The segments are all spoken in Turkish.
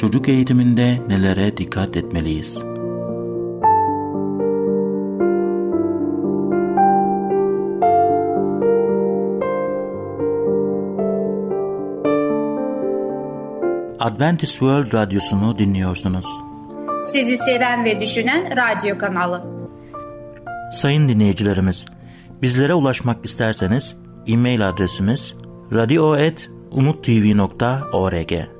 çocuk eğitiminde nelere dikkat etmeliyiz? Adventist World Radyosu'nu dinliyorsunuz. Sizi seven ve düşünen radyo kanalı. Sayın dinleyicilerimiz, bizlere ulaşmak isterseniz e-mail adresimiz radio.umutv.org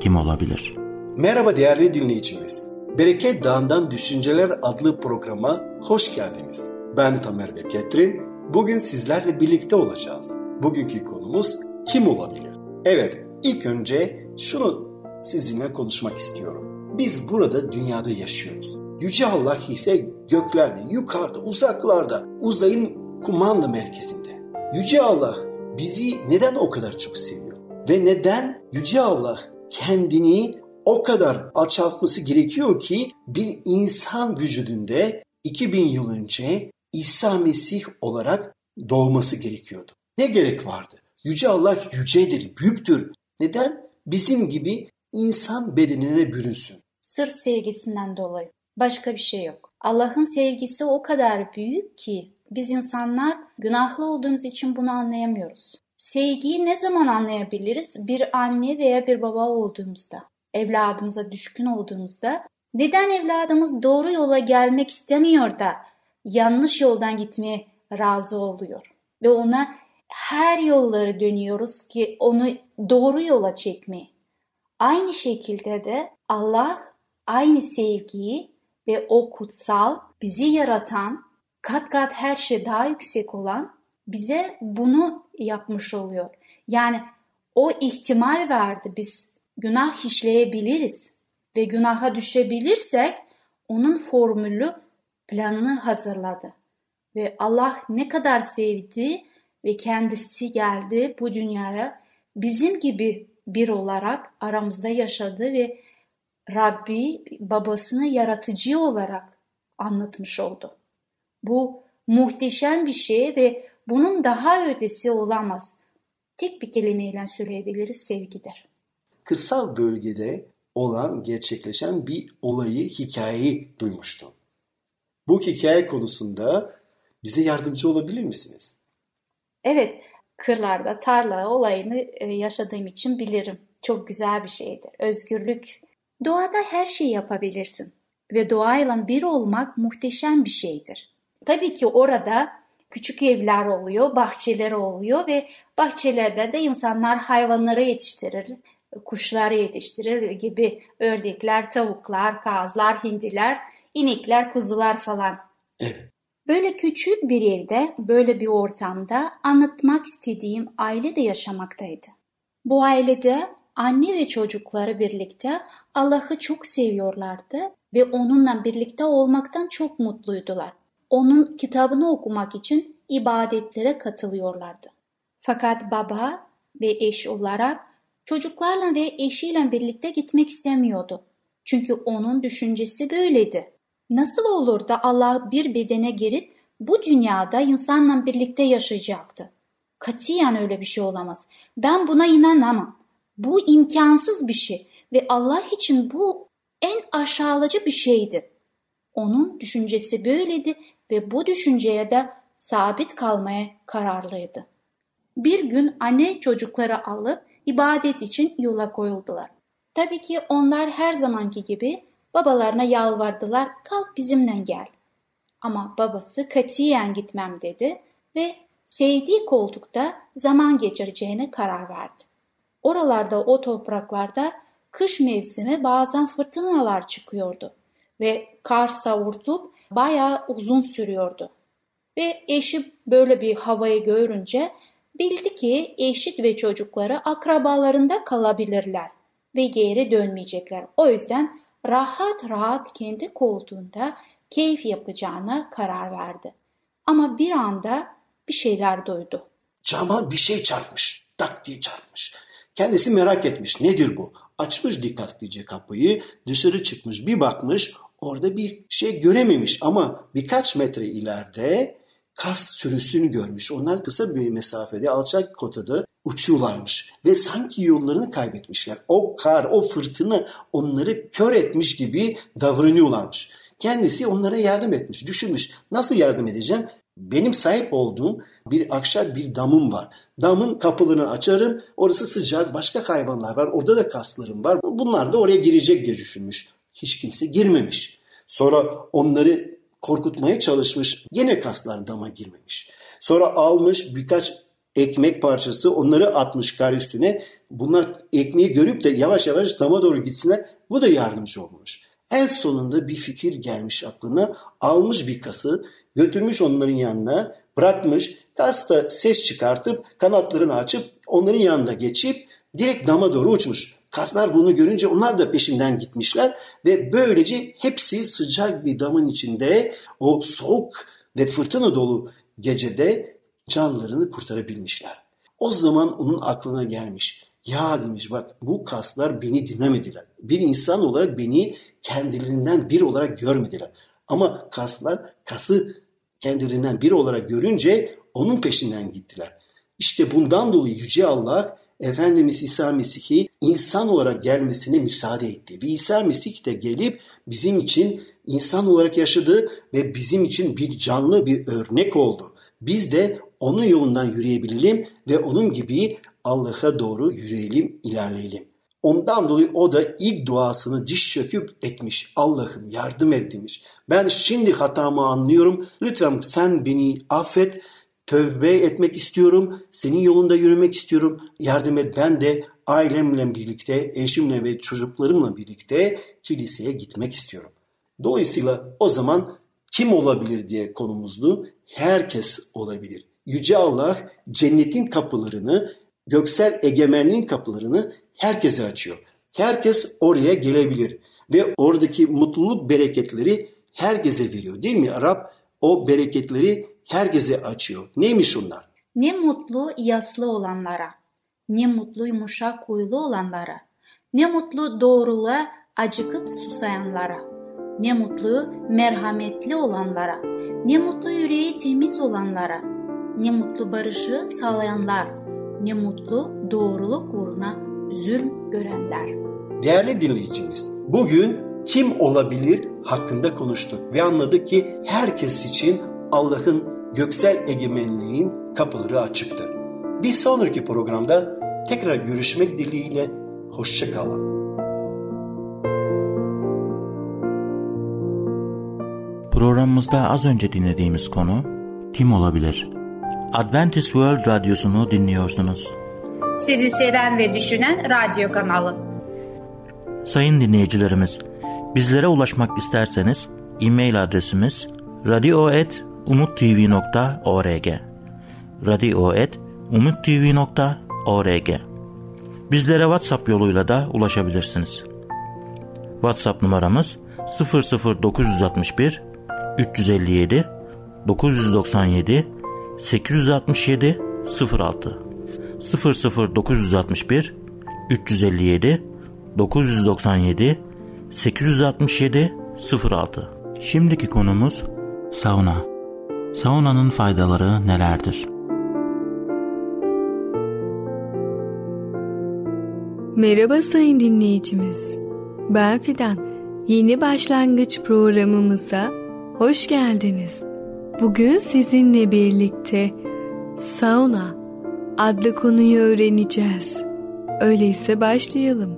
kim olabilir? Merhaba değerli dinleyicimiz. Bereket Dağı'ndan Düşünceler adlı programa hoş geldiniz. Ben Tamer ve Ketrin. Bugün sizlerle birlikte olacağız. Bugünkü konumuz kim olabilir? Evet, ilk önce şunu sizinle konuşmak istiyorum. Biz burada dünyada yaşıyoruz. Yüce Allah ise göklerde, yukarıda, uzaklarda, uzayın kumanda merkezinde. Yüce Allah bizi neden o kadar çok seviyor? Ve neden Yüce Allah kendini o kadar alçaltması gerekiyor ki bir insan vücudunda 2000 yıl önce İsa Mesih olarak doğması gerekiyordu. Ne gerek vardı? Yüce Allah yücedir, büyüktür. Neden? Bizim gibi insan bedenine bürünsün. Sırf sevgisinden dolayı. Başka bir şey yok. Allah'ın sevgisi o kadar büyük ki biz insanlar günahlı olduğumuz için bunu anlayamıyoruz. Sevgiyi ne zaman anlayabiliriz? Bir anne veya bir baba olduğumuzda, evladımıza düşkün olduğumuzda, neden evladımız doğru yola gelmek istemiyor da yanlış yoldan gitmeye razı oluyor ve ona her yolları dönüyoruz ki onu doğru yola çekmeye. Aynı şekilde de Allah aynı sevgiyi ve o kutsal bizi yaratan kat kat her şey daha yüksek olan bize bunu yapmış oluyor. Yani o ihtimal verdi biz günah işleyebiliriz ve günaha düşebilirsek onun formülü planını hazırladı. Ve Allah ne kadar sevdi ve kendisi geldi bu dünyaya bizim gibi bir olarak aramızda yaşadı ve Rabbi babasını yaratıcı olarak anlatmış oldu. Bu muhteşem bir şey ve bunun daha ötesi olamaz. Tek bir kelimeyle söyleyebiliriz sevgidir. Kırsal bölgede olan gerçekleşen bir olayı, hikayeyi duymuştum. Bu hikaye konusunda bize yardımcı olabilir misiniz? Evet, kırlarda tarla olayını e, yaşadığım için bilirim. Çok güzel bir şeydir. Özgürlük. Doğada her şeyi yapabilirsin ve doğayla bir olmak muhteşem bir şeydir. Tabii ki orada küçük evler oluyor, bahçeler oluyor ve bahçelerde de insanlar hayvanları yetiştirir, kuşları yetiştirir gibi ördekler, tavuklar, kazlar, hindiler, inekler, kuzular falan. Evet. Böyle küçük bir evde, böyle bir ortamda anlatmak istediğim aile de yaşamaktaydı. Bu ailede anne ve çocukları birlikte Allah'ı çok seviyorlardı ve onunla birlikte olmaktan çok mutluydular onun kitabını okumak için ibadetlere katılıyorlardı. Fakat baba ve eş olarak çocuklarla ve eşiyle birlikte gitmek istemiyordu. Çünkü onun düşüncesi böyleydi. Nasıl olur da Allah bir bedene girip bu dünyada insanla birlikte yaşayacaktı? Katiyen öyle bir şey olamaz. Ben buna inanamam. Bu imkansız bir şey ve Allah için bu en aşağılayıcı bir şeydi. Onun düşüncesi böyleydi ve bu düşünceye de sabit kalmaya kararlıydı. Bir gün anne çocukları alıp ibadet için yola koyuldular. Tabii ki onlar her zamanki gibi Babalarına yalvardılar kalk bizimle gel. Ama babası katiyen gitmem dedi ve sevdiği koltukta zaman geçireceğine karar verdi. Oralarda o topraklarda kış mevsimi bazen fırtınalar çıkıyordu ve kar savurtup bayağı uzun sürüyordu. Ve eşi böyle bir havayı görünce bildi ki eşit ve çocukları akrabalarında kalabilirler ve geri dönmeyecekler. O yüzden rahat rahat kendi koltuğunda keyif yapacağına karar verdi. Ama bir anda bir şeyler duydu. Cama bir şey çarpmış. Tak diye çarpmış. Kendisi merak etmiş. Nedir bu? Açmış dikkatlice kapıyı, dışarı çıkmış, bir bakmış. Orada bir şey görememiş ama birkaç metre ileride kas sürüsünü görmüş. Onlar kısa bir mesafede alçak kotada uçuyorlarmış ve sanki yollarını kaybetmişler. O kar, o fırtına onları kör etmiş gibi davranıyorlarmış. Kendisi onlara yardım etmiş, düşünmüş. Nasıl yardım edeceğim? Benim sahip olduğum bir akşam bir damım var. Damın kapılarını açarım. Orası sıcak. Başka hayvanlar var. Orada da kaslarım var. Bunlar da oraya girecek diye düşünmüş. Hiç kimse girmemiş. Sonra onları korkutmaya çalışmış. Yine kaslar dama girmemiş. Sonra almış birkaç ekmek parçası onları atmış kar üstüne. Bunlar ekmeği görüp de yavaş yavaş dama doğru gitsinler. Bu da yardımcı olmuş. En sonunda bir fikir gelmiş aklına. Almış bir kası götürmüş onların yanına bırakmış. Kas da ses çıkartıp kanatlarını açıp onların yanında geçip direkt dama doğru uçmuş. Kaslar bunu görünce onlar da peşinden gitmişler ve böylece hepsi sıcak bir damın içinde o soğuk ve fırtına dolu gecede canlarını kurtarabilmişler. O zaman onun aklına gelmiş. Ya demiş bak bu kaslar beni dinlemediler. Bir insan olarak beni kendilerinden bir olarak görmediler. Ama kaslar kası kendilerinden bir olarak görünce onun peşinden gittiler. İşte bundan dolayı Yüce Allah Efendimiz İsa Mesih'i insan olarak gelmesine müsaade etti. Ve İsa Mesih de gelip bizim için insan olarak yaşadı ve bizim için bir canlı bir örnek oldu. Biz de onun yolundan yürüyebilelim ve onun gibi Allah'a doğru yürüyelim, ilerleyelim. Ondan dolayı o da ilk duasını diş çöküp etmiş. Allah'ım yardım et demiş. Ben şimdi hatamı anlıyorum. Lütfen sen beni affet. Tövbe etmek istiyorum. Senin yolunda yürümek istiyorum. Yardım et. Ben de ailemle birlikte, eşimle ve çocuklarımla birlikte kiliseye gitmek istiyorum. Dolayısıyla o zaman kim olabilir diye konumuzdu. Herkes olabilir. Yüce Allah cennetin kapılarını, göksel egemenliğin kapılarını herkese açıyor. Herkes oraya gelebilir ve oradaki mutluluk bereketleri herkese veriyor değil mi? Rab o bereketleri herkese açıyor. Neymiş onlar? Ne mutlu yaslı olanlara, ne mutlu yumuşak huylu olanlara, ne mutlu doğruluğa acıkıp susayanlara, ne mutlu merhametli olanlara, ne mutlu yüreği temiz olanlara, ne mutlu barışı sağlayanlar, ne mutlu doğruluk uğruna zulm görenler. Değerli dinleyicimiz, bugün kim olabilir hakkında konuştuk ve anladık ki herkes için Allah'ın göksel egemenliğin kapıları açıktır. Bir sonraki programda tekrar görüşmek dileğiyle hoşçakalın. Programımızda az önce dinlediğimiz konu kim olabilir? Adventist World Radyosu'nu dinliyorsunuz. Sizi seven ve düşünen radyo kanalı. Sayın dinleyicilerimiz, bizlere ulaşmak isterseniz e-mail adresimiz radio.umutv.org radio.umutv.org Bizlere WhatsApp yoluyla da ulaşabilirsiniz. WhatsApp numaramız 00961 357 997 867 06 00961 357 997 867 06 Şimdiki konumuz sauna. Saunanın faydaları nelerdir? Merhaba sayın dinleyicimiz. Ben Fidan. Yeni başlangıç programımıza hoş geldiniz. Bugün sizinle birlikte sauna adlı konuyu öğreneceğiz. Öyleyse başlayalım.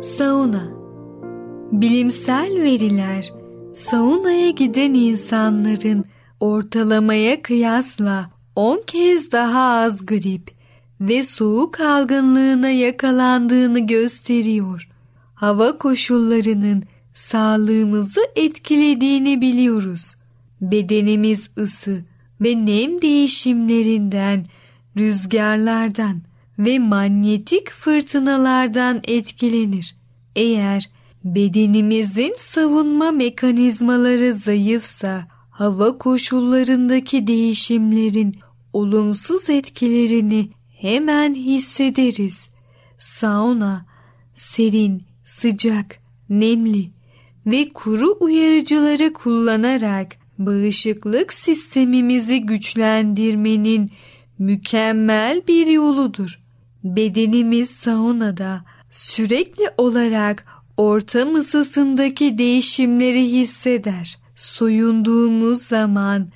Sauna Bilimsel veriler saunaya giden insanların ortalamaya kıyasla 10 kez daha az grip ve soğuk algınlığına yakalandığını gösteriyor. Hava koşullarının sağlığımızı etkilediğini biliyoruz. Bedenimiz ısı ve nem değişimlerinden, rüzgarlardan ve manyetik fırtınalardan etkilenir. Eğer bedenimizin savunma mekanizmaları zayıfsa hava koşullarındaki değişimlerin olumsuz etkilerini hemen hissederiz. Sauna serin, sıcak, nemli ve kuru uyarıcıları kullanarak bağışıklık sistemimizi güçlendirmenin mükemmel bir yoludur. Bedenimiz saunada sürekli olarak ortam ısısındaki değişimleri hisseder. Soyunduğumuz zaman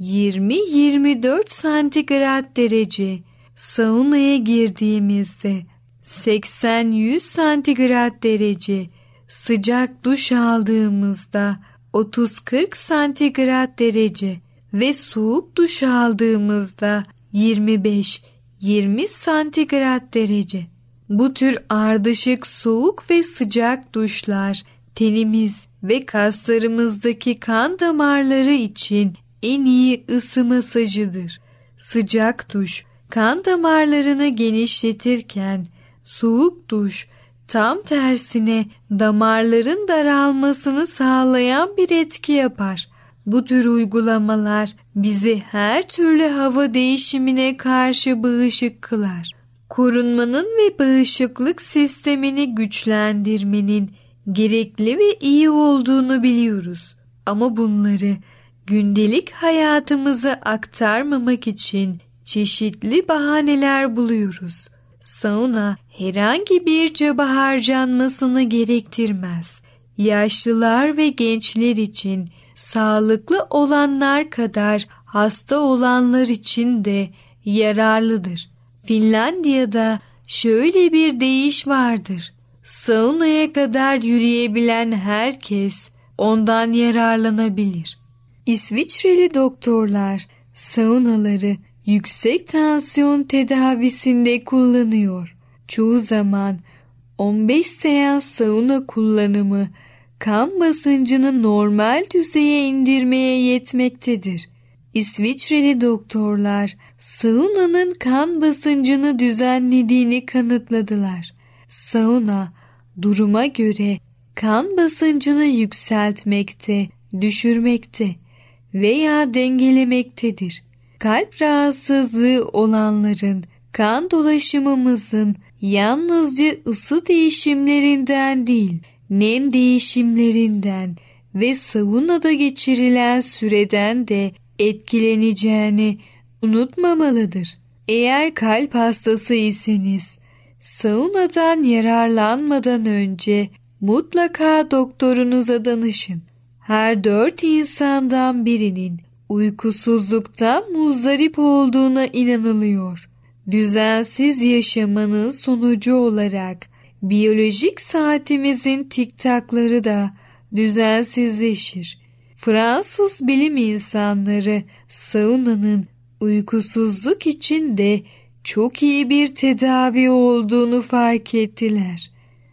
20-24 santigrat derece, saunaya girdiğimizde 80-100 santigrat derece, sıcak duş aldığımızda 30-40 santigrat derece ve soğuk duş aldığımızda 25-20 santigrat derece. Bu tür ardışık soğuk ve sıcak duşlar tenimiz ve kaslarımızdaki kan damarları için en iyi ısı masajıdır. Sıcak duş kan damarlarını genişletirken soğuk duş tam tersine damarların daralmasını sağlayan bir etki yapar. Bu tür uygulamalar bizi her türlü hava değişimine karşı bağışık kılar. Korunmanın ve bağışıklık sistemini güçlendirmenin gerekli ve iyi olduğunu biliyoruz. Ama bunları gündelik hayatımıza aktarmamak için çeşitli bahaneler buluyoruz. Sauna herhangi bir çaba harcanmasını gerektirmez. Yaşlılar ve gençler için sağlıklı olanlar kadar hasta olanlar için de yararlıdır. Finlandiya'da şöyle bir deyiş vardır. Saunaya kadar yürüyebilen herkes ondan yararlanabilir. İsviçreli doktorlar saunaları yüksek tansiyon tedavisinde kullanıyor. Çoğu zaman 15 seans sauna kullanımı kan basıncını normal düzeye indirmeye yetmektedir. İsviçreli doktorlar saunanın kan basıncını düzenlediğini kanıtladılar. Sauna duruma göre kan basıncını yükseltmekte, düşürmekte veya dengelemektedir. Kalp rahatsızlığı olanların kan dolaşımımızın yalnızca ısı değişimlerinden değil, nem değişimlerinden ve saunada geçirilen süreden de etkileneceğini unutmamalıdır. Eğer kalp hastası iseniz saunadan yararlanmadan önce mutlaka doktorunuza danışın. Her dört insandan birinin uykusuzluktan muzdarip olduğuna inanılıyor. Düzensiz yaşamanın sonucu olarak biyolojik saatimizin tiktakları da düzensizleşir. Fransız bilim insanları saunanın uykusuzluk için de çok iyi bir tedavi olduğunu fark ettiler.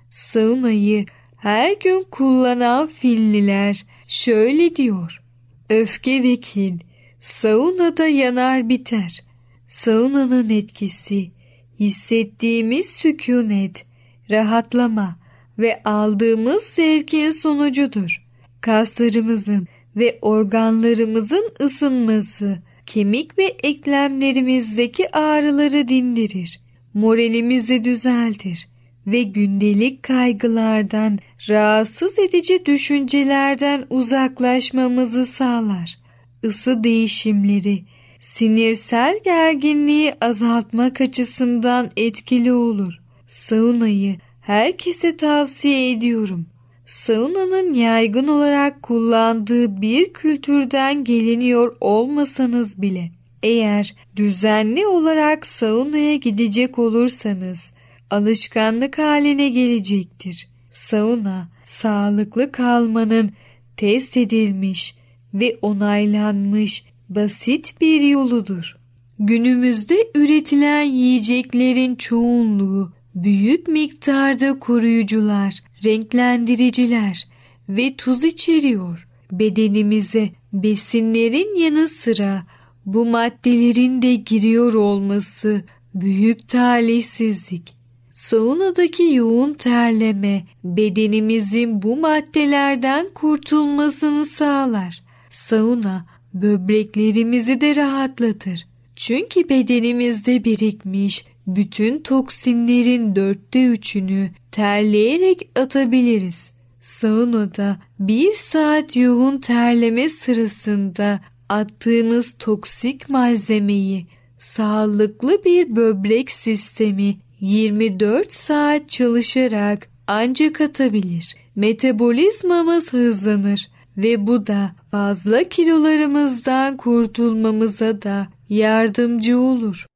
Saunayı her gün kullanan Finliler şöyle diyor. Öfke ve kin saunada yanar biter. Saunanın etkisi hissettiğimiz sükunet, rahatlama ve aldığımız zevkin sonucudur. Kaslarımızın ve organlarımızın ısınması, kemik ve eklemlerimizdeki ağrıları dindirir. Moralimizi düzeltir ve gündelik kaygılardan, rahatsız edici düşüncelerden uzaklaşmamızı sağlar. Isı değişimleri, sinirsel gerginliği azaltmak açısından etkili olur. Saunayı herkese tavsiye ediyorum. Saunanın yaygın olarak kullandığı bir kültürden geliniyor olmasanız bile eğer düzenli olarak saunaya gidecek olursanız alışkanlık haline gelecektir. Sauna, sağlıklı kalmanın test edilmiş ve onaylanmış basit bir yoludur. Günümüzde üretilen yiyeceklerin çoğunluğu büyük miktarda koruyucular, renklendiriciler ve tuz içeriyor. Bedenimize besinlerin yanı sıra bu maddelerin de giriyor olması büyük talihsizlik. Saunadaki yoğun terleme bedenimizin bu maddelerden kurtulmasını sağlar. Sauna böbreklerimizi de rahatlatır. Çünkü bedenimizde birikmiş bütün toksinlerin dörtte üçünü terleyerek atabiliriz. Saunada bir saat yoğun terleme sırasında attığımız toksik malzemeyi sağlıklı bir böbrek sistemi 24 saat çalışarak ancak atabilir. Metabolizmamız hızlanır ve bu da fazla kilolarımızdan kurtulmamıza da yardımcı olur.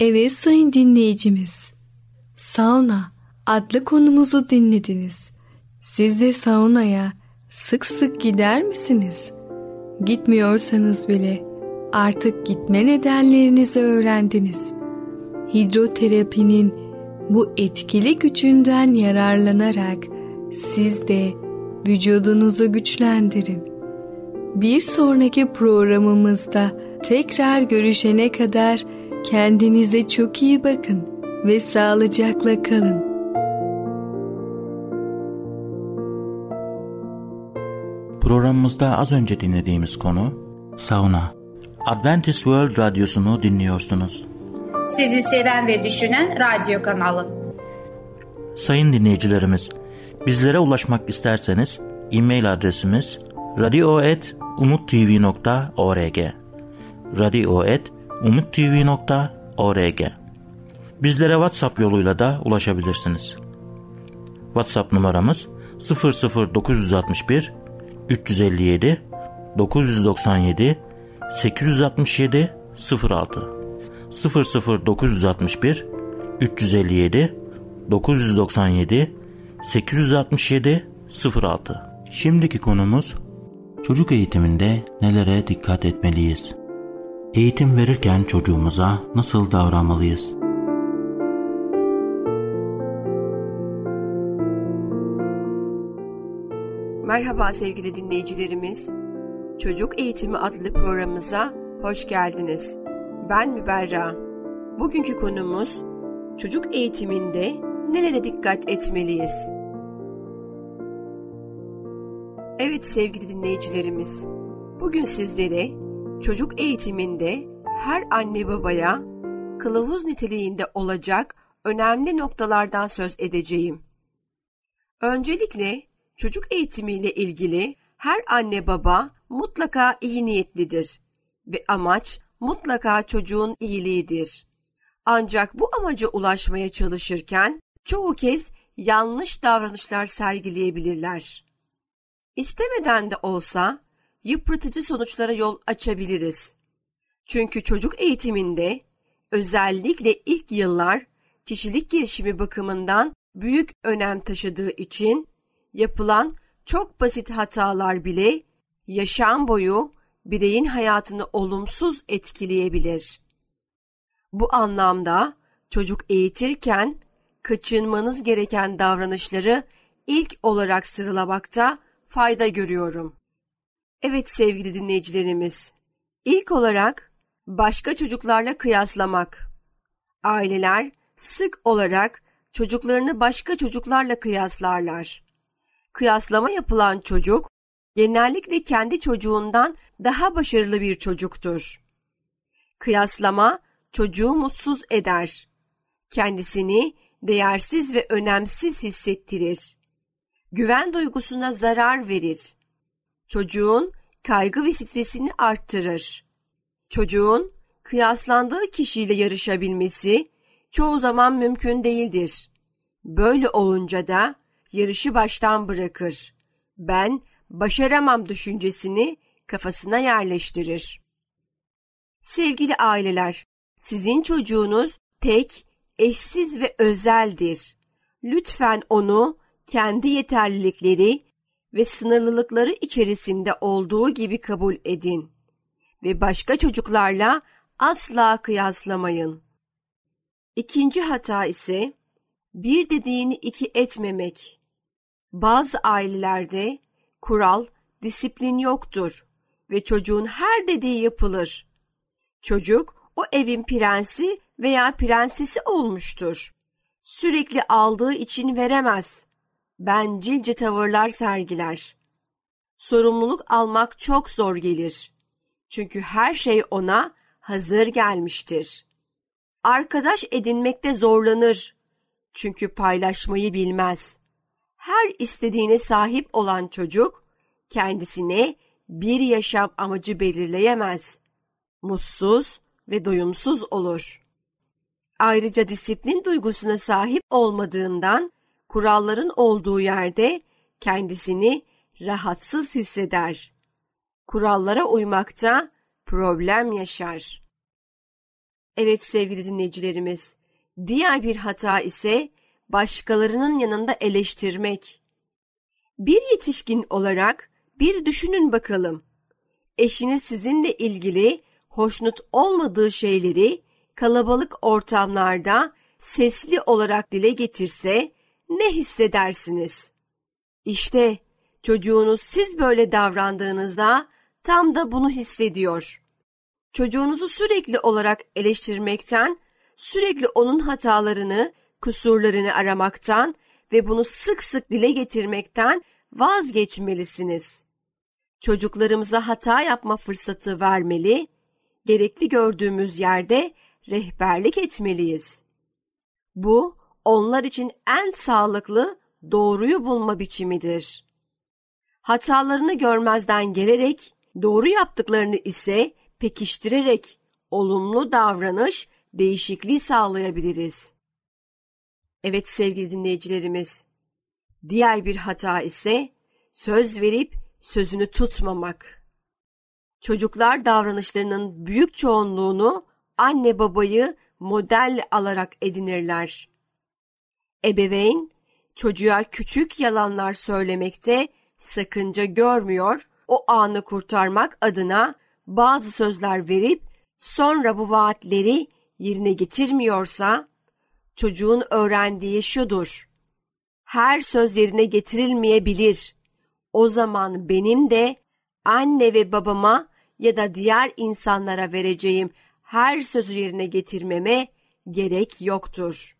Evet sayın dinleyicimiz. Sauna adlı konumuzu dinlediniz. Siz de saunaya sık sık gider misiniz? Gitmiyorsanız bile artık gitme nedenlerinizi öğrendiniz. Hidroterapinin bu etkili gücünden yararlanarak siz de vücudunuzu güçlendirin. Bir sonraki programımızda tekrar görüşene kadar kendinize çok iyi bakın ve sağlıcakla kalın. Programımızda az önce dinlediğimiz konu sauna. Adventist World Radyosu'nu dinliyorsunuz. Sizi seven ve düşünen radyo kanalı. Sayın dinleyicilerimiz, bizlere ulaşmak isterseniz e-mail adresimiz radio.umutv.org radio.umutv.org Bizlere WhatsApp yoluyla da ulaşabilirsiniz. WhatsApp numaramız 00961 357 997 867 06 00961 357 997 867 06 Şimdiki konumuz çocuk eğitiminde nelere dikkat etmeliyiz? Eğitim verirken çocuğumuza nasıl davranmalıyız? Merhaba sevgili dinleyicilerimiz. Çocuk Eğitimi adlı programımıza hoş geldiniz. Ben Müberra. Bugünkü konumuz çocuk eğitiminde nelere dikkat etmeliyiz? Evet sevgili dinleyicilerimiz. Bugün sizlere çocuk eğitiminde her anne babaya kılavuz niteliğinde olacak önemli noktalardan söz edeceğim. Öncelikle çocuk eğitimiyle ilgili her anne baba mutlaka iyi niyetlidir ve amaç mutlaka çocuğun iyiliğidir. Ancak bu amaca ulaşmaya çalışırken çoğu kez yanlış davranışlar sergileyebilirler. İstemeden de olsa yıpratıcı sonuçlara yol açabiliriz. Çünkü çocuk eğitiminde özellikle ilk yıllar kişilik gelişimi bakımından büyük önem taşıdığı için yapılan çok basit hatalar bile yaşam boyu bireyin hayatını olumsuz etkileyebilir. Bu anlamda çocuk eğitirken kaçınmanız gereken davranışları ilk olarak sıralamakta fayda görüyorum. Evet sevgili dinleyicilerimiz, ilk olarak başka çocuklarla kıyaslamak. Aileler sık olarak çocuklarını başka çocuklarla kıyaslarlar. Kıyaslama yapılan çocuk genellikle kendi çocuğundan daha başarılı bir çocuktur. Kıyaslama çocuğu mutsuz eder. Kendisini değersiz ve önemsiz hissettirir. Güven duygusuna zarar verir. Çocuğun kaygı ve stresini arttırır. Çocuğun kıyaslandığı kişiyle yarışabilmesi çoğu zaman mümkün değildir. Böyle olunca da yarışı baştan bırakır. Ben başaramam düşüncesini kafasına yerleştirir. Sevgili aileler, sizin çocuğunuz tek, eşsiz ve özeldir. Lütfen onu kendi yeterlilikleri ve sınırlılıkları içerisinde olduğu gibi kabul edin ve başka çocuklarla asla kıyaslamayın. İkinci hata ise bir dediğini iki etmemek. Bazı ailelerde kural, disiplin yoktur ve çocuğun her dediği yapılır. Çocuk o evin prensi veya prensesi olmuştur. Sürekli aldığı için veremez. Bencilce tavırlar sergiler. Sorumluluk almak çok zor gelir. Çünkü her şey ona hazır gelmiştir. Arkadaş edinmekte zorlanır. Çünkü paylaşmayı bilmez. Her istediğine sahip olan çocuk kendisine bir yaşam amacı belirleyemez. Mutsuz ve doyumsuz olur. Ayrıca disiplin duygusuna sahip olmadığından kuralların olduğu yerde kendisini rahatsız hisseder. Kurallara uymakta problem yaşar. Evet sevgili dinleyicilerimiz, diğer bir hata ise başkalarının yanında eleştirmek. Bir yetişkin olarak bir düşünün bakalım. Eşiniz sizinle ilgili hoşnut olmadığı şeyleri kalabalık ortamlarda sesli olarak dile getirse ne hissedersiniz? İşte çocuğunuz siz böyle davrandığınızda tam da bunu hissediyor. Çocuğunuzu sürekli olarak eleştirmekten, sürekli onun hatalarını, kusurlarını aramaktan ve bunu sık sık dile getirmekten vazgeçmelisiniz. Çocuklarımıza hata yapma fırsatı vermeli, gerekli gördüğümüz yerde rehberlik etmeliyiz. Bu onlar için en sağlıklı doğruyu bulma biçimidir. Hatalarını görmezden gelerek doğru yaptıklarını ise pekiştirerek olumlu davranış değişikliği sağlayabiliriz. Evet sevgili dinleyicilerimiz, diğer bir hata ise söz verip sözünü tutmamak. Çocuklar davranışlarının büyük çoğunluğunu anne babayı model alarak edinirler. Ebeveyn çocuğa küçük yalanlar söylemekte sakınca görmüyor, o anı kurtarmak adına bazı sözler verip sonra bu vaatleri yerine getirmiyorsa çocuğun öğrendiği şudur. Her söz yerine getirilmeyebilir. O zaman benim de anne ve babama ya da diğer insanlara vereceğim her sözü yerine getirmeme gerek yoktur.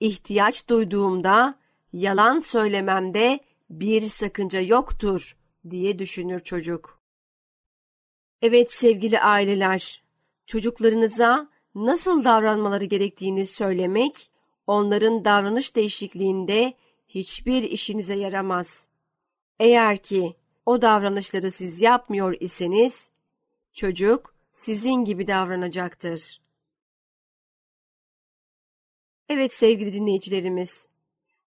İhtiyaç duyduğumda yalan söylememde bir sakınca yoktur diye düşünür çocuk. Evet sevgili aileler, çocuklarınıza nasıl davranmaları gerektiğini söylemek, onların davranış değişikliğinde hiçbir işinize yaramaz. Eğer ki o davranışları siz yapmıyor iseniz, çocuk sizin gibi davranacaktır. Evet sevgili dinleyicilerimiz,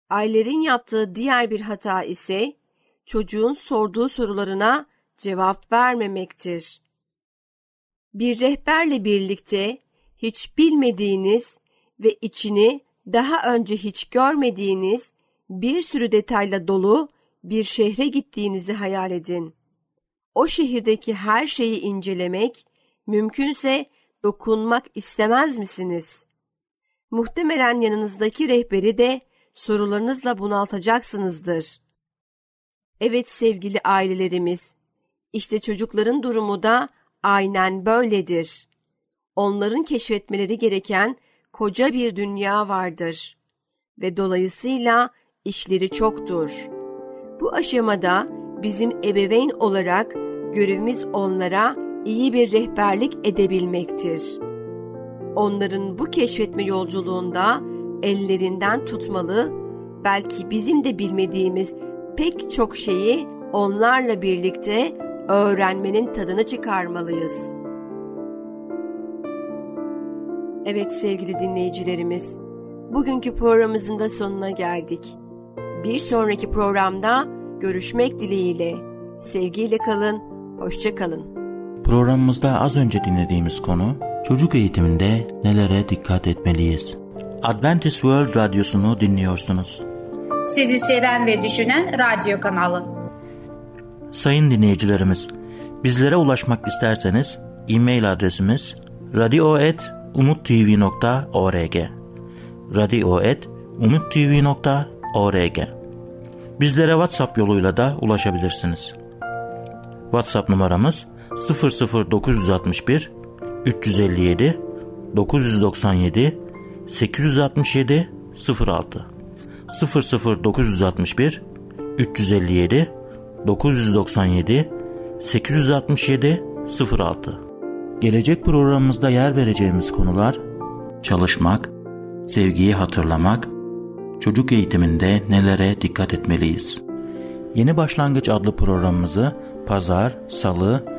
Ayler'in yaptığı diğer bir hata ise çocuğun sorduğu sorularına cevap vermemektir. Bir rehberle birlikte hiç bilmediğiniz ve içini daha önce hiç görmediğiniz bir sürü detayla dolu bir şehre gittiğinizi hayal edin. O şehirdeki her şeyi incelemek, mümkünse dokunmak istemez misiniz? Muhtemelen yanınızdaki rehberi de sorularınızla bunaltacaksınızdır. Evet sevgili ailelerimiz, işte çocukların durumu da aynen böyledir. Onların keşfetmeleri gereken koca bir dünya vardır ve dolayısıyla işleri çoktur. Bu aşamada bizim ebeveyn olarak görevimiz onlara iyi bir rehberlik edebilmektir. Onların bu keşfetme yolculuğunda ellerinden tutmalı, belki bizim de bilmediğimiz pek çok şeyi onlarla birlikte öğrenmenin tadını çıkarmalıyız. Evet sevgili dinleyicilerimiz, bugünkü programımızın da sonuna geldik. Bir sonraki programda görüşmek dileğiyle. Sevgiyle kalın, hoşça kalın. Programımızda az önce dinlediğimiz konu Çocuk eğitiminde nelere dikkat etmeliyiz? Adventist World Radyosu'nu dinliyorsunuz. Sizi seven ve düşünen radyo kanalı. Sayın dinleyicilerimiz, bizlere ulaşmak isterseniz e-mail adresimiz radio.umutv.org radio.umutv.org Bizlere WhatsApp yoluyla da ulaşabilirsiniz. WhatsApp numaramız 00961 357 997 867 06 00961 357 997 867 06 Gelecek programımızda yer vereceğimiz konular çalışmak, sevgiyi hatırlamak, çocuk eğitiminde nelere dikkat etmeliyiz? Yeni Başlangıç adlı programımızı pazar, salı